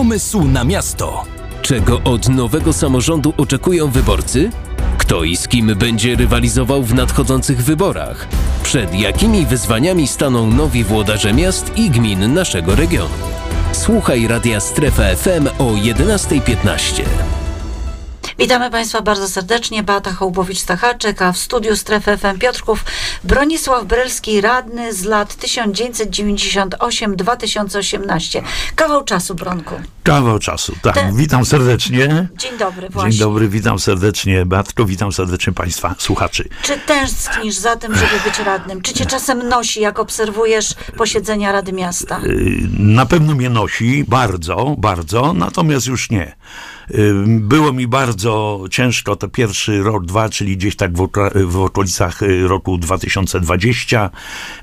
Pomysł na miasto. Czego od nowego samorządu oczekują wyborcy? Kto i z kim będzie rywalizował w nadchodzących wyborach? Przed jakimi wyzwaniami staną nowi włodarze miast i gmin naszego regionu? Słuchaj Radia Strefa FM o 11.15. Witamy Państwa bardzo serdecznie. Beata Hołbowicz-Stachaczek, a w studiu Strefy FM Piotrków Bronisław Brylski, radny z lat 1998-2018. Kawał czasu, Bronku. Kawał czasu, tak. Te- Witam serdecznie. Dzień dobry, właśnie. Dzień dobry, witam serdecznie. Beatko, witam serdecznie Państwa słuchaczy. Czy tęsknisz za tym, żeby być radnym? Czy cię czasem nosi, jak obserwujesz posiedzenia Rady Miasta? Y, Na pewno mnie nosi, bardzo, bardzo, natomiast już nie. Y, Było mi bardzo ciężko to pierwszy rok, dwa, czyli gdzieś tak w, okolicach y, roku 2020,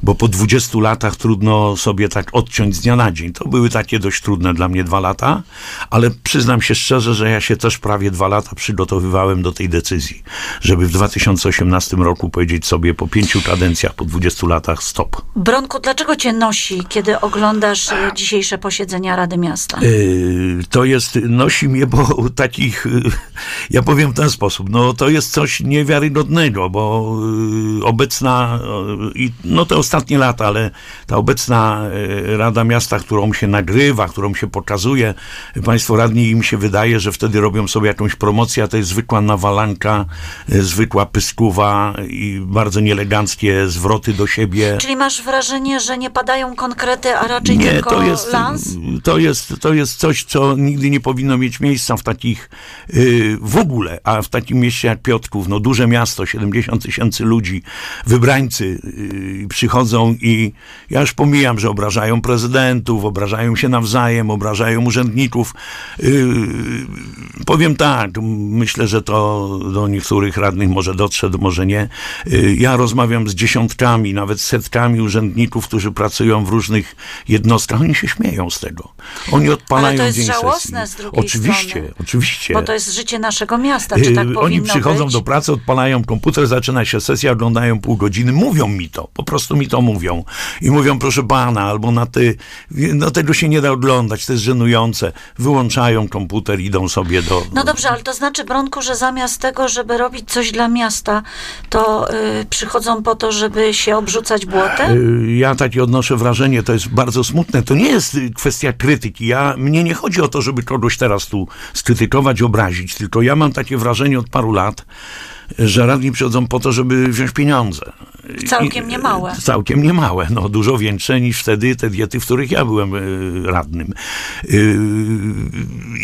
bo po 20 latach trudno sobie tak odciąć z dnia na dzień. To były takie dość trudne dla mnie dwa lata, ale przyznam się szczerze, że ja się też prawie dwa lata przygotowywałem do tej decyzji, żeby w 2018 roku powiedzieć sobie po pięciu kadencjach, po 20 latach stop. Bronku, dlaczego cię nosi, kiedy oglądasz e, dzisiejsze posiedzenia Rady Miasta? Yy, to jest, nosi mnie, bo takich, yy, ja powiem w ten sposób, no to jest coś niewiarygodnego, bo yy, obecna, yy, i no te ostatnie lata, ale ta obecna Rada Miasta, którą się nagrywa, którą się pokazuje, Państwo radni im się wydaje, że wtedy robią sobie jakąś promocję, a to jest zwykła nawalanka, zwykła pyskówa i bardzo nieeleganckie zwroty do siebie. Czyli masz wrażenie, że nie padają konkrety, a raczej Nie, tylko to jest, lans? to, jest, to jest coś, co nigdy nie powinno mieć miejsca w takich y, w ogóle, a w takim mieście jak Piotrków, no duże miasto, 70 tysięcy ludzi, wybrańcy y, przychodzą i ja już pomijam, że obrażają prezydentów, obrażają się nawzajem, obrażają urzędników. Y, powiem tak, myślę, że to do niektórych radnych może dotrze, może nie. Ja rozmawiam z dziesiątkami, nawet setkami urzędników, którzy pracują w różnych jednostkach. Oni się śmieją z tego. Oni odpalają Ale to jest dzień żałosne sesji. z drugiej oczywiście. Oczywiście. Bo to jest życie naszego miasta, czy tak Yy, powinno Oni przychodzą być? do pracy, odpalają komputer, zaczyna się sesja, oglądają pół godziny, mówią mi to, po prostu mi to mówią. I mówią, proszę pana, albo na ty, no tego się nie da oglądać, to jest żenujące. Wyłączają komputer, idą sobie do... No dobrze, ale to znaczy, Bronku, że zamiast tego, żeby robić coś dla miasta, to y, przychodzą po to, żeby się obrzucać błotem? Y, Ja takie odnoszę wrażenie, to jest bardzo smutne. To nie jest y, kwestia krytyki. Ja, mnie nie chodzi o to, żeby kogoś teraz tu skrytykować, obrazić, tylko ja mam takie wrażenie od paru lat, że radni przychodzą po to, żeby wziąć pieniądze. Całkiem niemałe. Całkiem niemałe, no dużo większe niż wtedy te diety, w których ja byłem y, radnym. Y,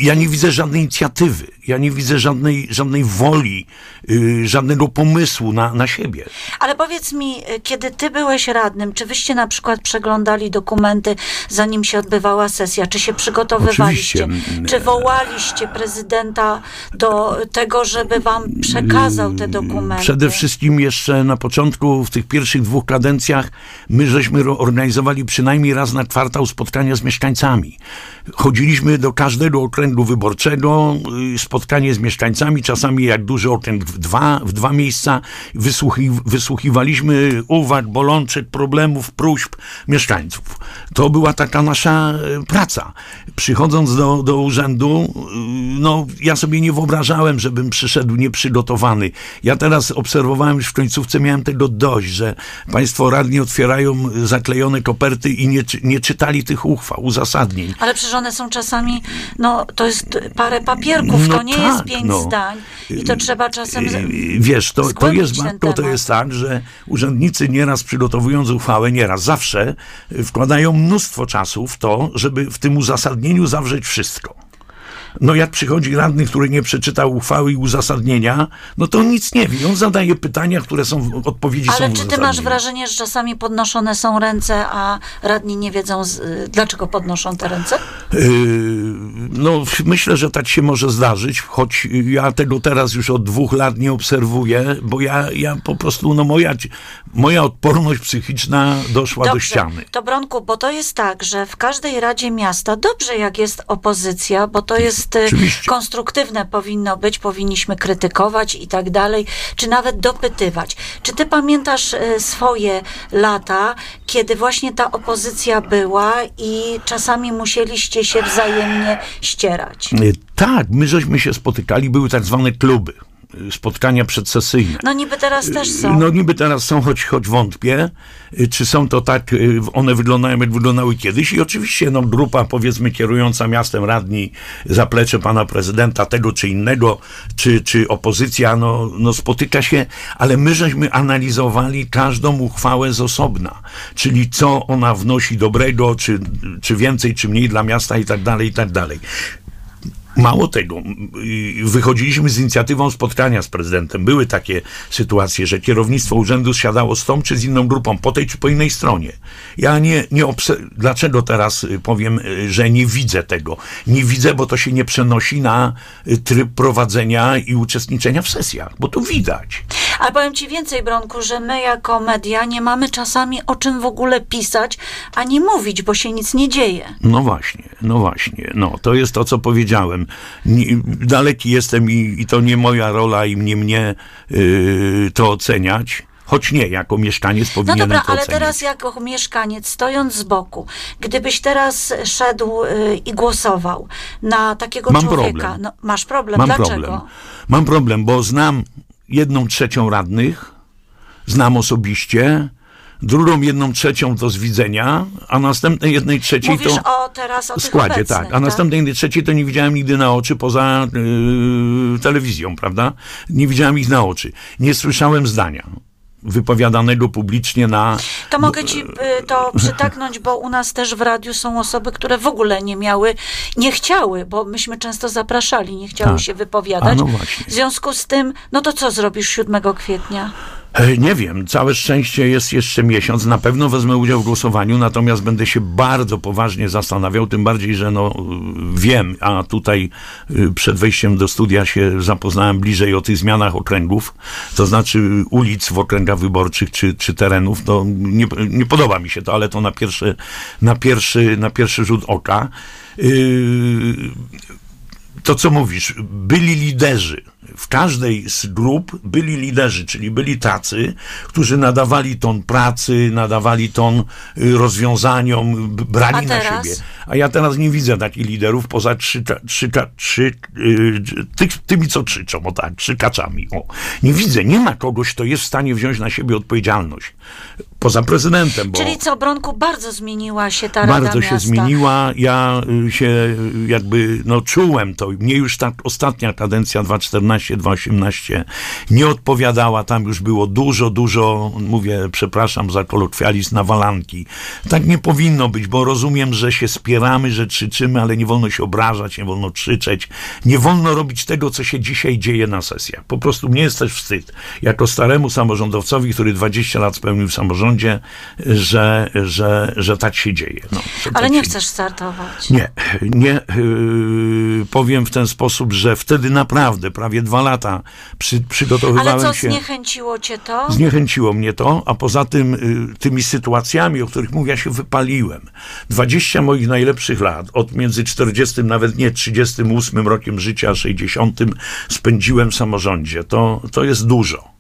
Ja nie widzę żadnej inicjatywy, ja nie widzę żadnej, żadnej woli, y, żadnego pomysłu na, na siebie. Ale powiedz mi, kiedy ty byłeś radnym, czy wyście na przykład przeglądali dokumenty, zanim się odbywała sesja? Czy się przygotowywaliście? Oczywiście. Czy wołaliście prezydenta do tego, żeby wam przekazał te dokumenty? Przede wszystkim jeszcze na początku, w tych pierwszych dwóch kadencjach, my żeśmy organizowali przynajmniej raz na kwartał spotkania z mieszkańcami. Chodziliśmy do każdego okręgu wyborczego, y, spotkanie z mieszkańcami, czasami jak duży okręg w dwa, w dwa miejsca. Wysłuchi, wysłuchiwaliśmy uwag, bolączek, problemów, próśb mieszkańców. To była taka nasza e, praca. Przychodząc do, do urzędu, y, no ja sobie nie wyobrażałem, żebym przyszedł nieprzygotowany. Ja teraz obserwowałem już w końcówce, miałem tego dość, że państwo radni otwierają zaklejone koperty i nie, nie czytali tych uchwał, uzasadnień. Ale przecież one są czasami, no to jest parę papierków, No to nie tak, jest pięć no. zdań. I to trzeba czasem... z- Yy, Wiesz, to, to jest, ten Matko, to jest tak, że urzędnicy nieraz przygotowując uchwałę, nieraz, zawsze y, wkładają mnóstwo czasu w to, żeby w tym uzasadnieniu zawrzeć wszystko. No jak przychodzi radny, który nie przeczytał uchwały i uzasadnienia, no to on nic nie wie. On zadaje pytania, które są, w- odpowiedzi są Ale w czy ty masz wrażenie, że czasami podnoszone są ręce, a radni nie wiedzą, z, dlaczego podnoszą te ręce? Yy, No, myślę, że tak się może zdarzyć, choć ja tego teraz już od dwóch lat nie obserwuję, bo ja, ja po prostu, no moja, moja odporność psychiczna doszła do ściany. To Bronku, bo to jest tak, że w każdej Radzie Miasta, dobrze jak jest opozycja, bo to jest jest y, Oczywiście. konstruktywne powinno być, powinniśmy krytykować i tak dalej, czy nawet dopytywać. Czy ty pamiętasz y, swoje lata, kiedy właśnie ta opozycja była i czasami musieliście się wzajemnie ścierać? Y, Tak, my żeśmy się spotykali, były tak zwane kluby, spotkania przedsesyjne. No niby teraz też są. No niby teraz są, choć, choć wątpię, y, czy są to tak, y, one wyglądają jak wyglądały kiedyś i oczywiście no, grupa powiedzmy kierująca miastem radni, zaplecze pana prezydenta tego czy innego, czy, czy opozycja, no, no spotyka się, ale my żeśmy analizowali każdą uchwałę z osobna, czyli co ona wnosi dobrego, czy, czy więcej, czy mniej dla miasta i tak dalej, i tak dalej. Mało tego, y, wychodziliśmy z inicjatywą spotkania z prezydentem. Były takie sytuacje, że kierownictwo urzędu siadało z tą czy z inną grupą, po tej czy po innej stronie. Ja nie, nie obse- dlaczego teraz y, powiem, y, że nie widzę tego? Nie widzę, bo to się nie przenosi na tryb prowadzenia i uczestniczenia w sesjach, bo to widać. Ale powiem ci więcej, Bronku, że my jako media nie mamy czasami o czym w ogóle pisać, ani mówić, bo się nic nie dzieje. No właśnie, no właśnie. No, to jest to, co powiedziałem. Nie, daleki jestem i, i to nie moja rola i mnie, mnie yy, to oceniać. Choć nie, jako mieszkaniec No powinienem dobra, to ale oceniać. teraz jako mieszkaniec, stojąc z boku, gdybyś teraz szedł y, i głosował na takiego Mam człowieka, problem. no masz problem, Mam dlaczego? problem. Mam problem, bo znam jedną trzecią radnych, znam osobiście, drugą jedną trzecią to z widzenia, a następnej jednej trzeciej Mówisz to... o teraz o składzie, obecnych, tak. A następnej trzeciej to nie widziałem nigdy na oczy poza yy, telewizją, prawda? Nie widziałem ich na oczy. Nie słyszałem zdania wypowiadanego publicznie na... To mogę ci y, to przytaknąć, bo u nas też w radiu są osoby, które w ogóle nie miały, nie chciały, bo myśmy często zapraszali, nie chciały Tak. się wypowiadać. A no właśnie. W związku z tym, no to co zrobisz 7 kwietnia? E, Nie wiem, całe szczęście jest jeszcze miesiąc. Na pewno wezmę udział w głosowaniu, natomiast będę się bardzo poważnie zastanawiał, tym bardziej, że no y, wiem, a tutaj y, przed wejściem do studia się zapoznałem bliżej o tych zmianach okręgów, to znaczy ulic w okręgach wyborczych czy, czy terenów. To nie, nie podoba mi się to, ale to na pierwszy, na pierwszy, na pierwszy rzut oka. Yy, to, co mówisz, byli liderzy. W każdej z grup byli liderzy, czyli byli tacy, którzy nadawali ton pracy, nadawali ton y, rozwiązaniom, brali na siebie. A ja teraz nie widzę takich liderów poza trzy, trzy, trzy y, tych, tymi, co krzyczą, o tak, krzykaczami. O. Nie widzę, nie ma kogoś, kto jest w stanie wziąć na siebie odpowiedzialność. Poza prezydentem, bo... Czyli co, Bronku, bardzo zmieniła się ta Rada Bardzo Miasta. się zmieniła. Ja y, się y, jakby, no czułem to. Mnie już ta ostatnia kadencja 2014-2018 nie odpowiadała. Tam już było dużo, dużo, mówię, przepraszam za kolokwializm, nawalanki. Tak nie powinno być, bo rozumiem, że się spieramy, że krzyczymy, ale nie wolno się obrażać, nie wolno krzyczeć. Nie wolno robić tego, co się dzisiaj dzieje na sesjach. Po prostu mnie jest też wstyd. Jako staremu samorządowcowi, który 20 lat spełnił w samorządzie, że, że, że tak się dzieje. No, Ale tak nie się chcesz startować. nie, nie yy, powiem w ten sposób, że wtedy naprawdę prawie dwa lata przy, przygotowywałem Ale co, się. zniechęciło cię to? Zniechęciło mnie to, a poza tym y, tymi sytuacjami, o których mówię, ja się wypaliłem. 20 moich najlepszych lat, od między 40, nawet nie 38 rokiem życia, a 60 spędziłem w samorządzie. To, to jest dużo.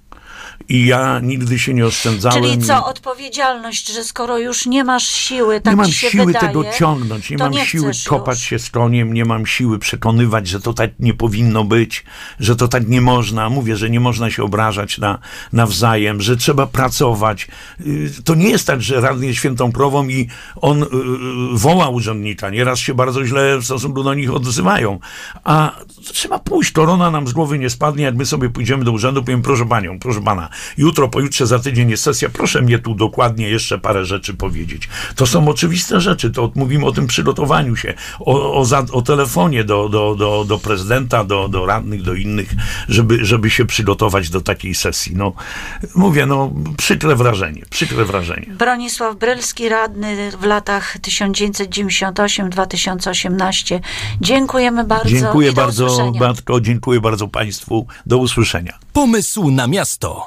I ja nigdy się nie oszczędzałem. Czyli co, odpowiedzialność, że skoro już nie masz siły, tak nie mam siły wydaje, tego ciągnąć, nie mam nie siły kopać już. się z koniem, nie mam siły przekonywać, że to tak nie powinno być, że to tak nie można. Mówię, że nie można się obrażać na, nawzajem, że trzeba pracować. Y, To nie jest tak, że radny świętą krową i on y, y, woła urzędnika. Nieraz się bardzo źle w stosunku do nich odzywają. A trzeba pójść, korona nam z głowy nie spadnie, jak my sobie pójdziemy do urzędu, powiem, proszę panią, proszę pana, jutro, pojutrze, za tydzień jest sesja, proszę mnie tu dokładnie jeszcze parę rzeczy powiedzieć. To są oczywiste rzeczy, to mówimy o tym przygotowaniu się, o, o, za, o telefonie do, do, do, do prezydenta, do, do radnych, do innych, żeby, żeby się przygotować do takiej sesji. No, mówię, no, przykre wrażenie, przykre wrażenie. Bronisław Brylski, radny w latach 1998-2018. Dziękujemy bardzo. Dziękuję bardzo, usłyszenia. Batko, dziękuję bardzo Państwu. Do usłyszenia. Pomysł na miasto.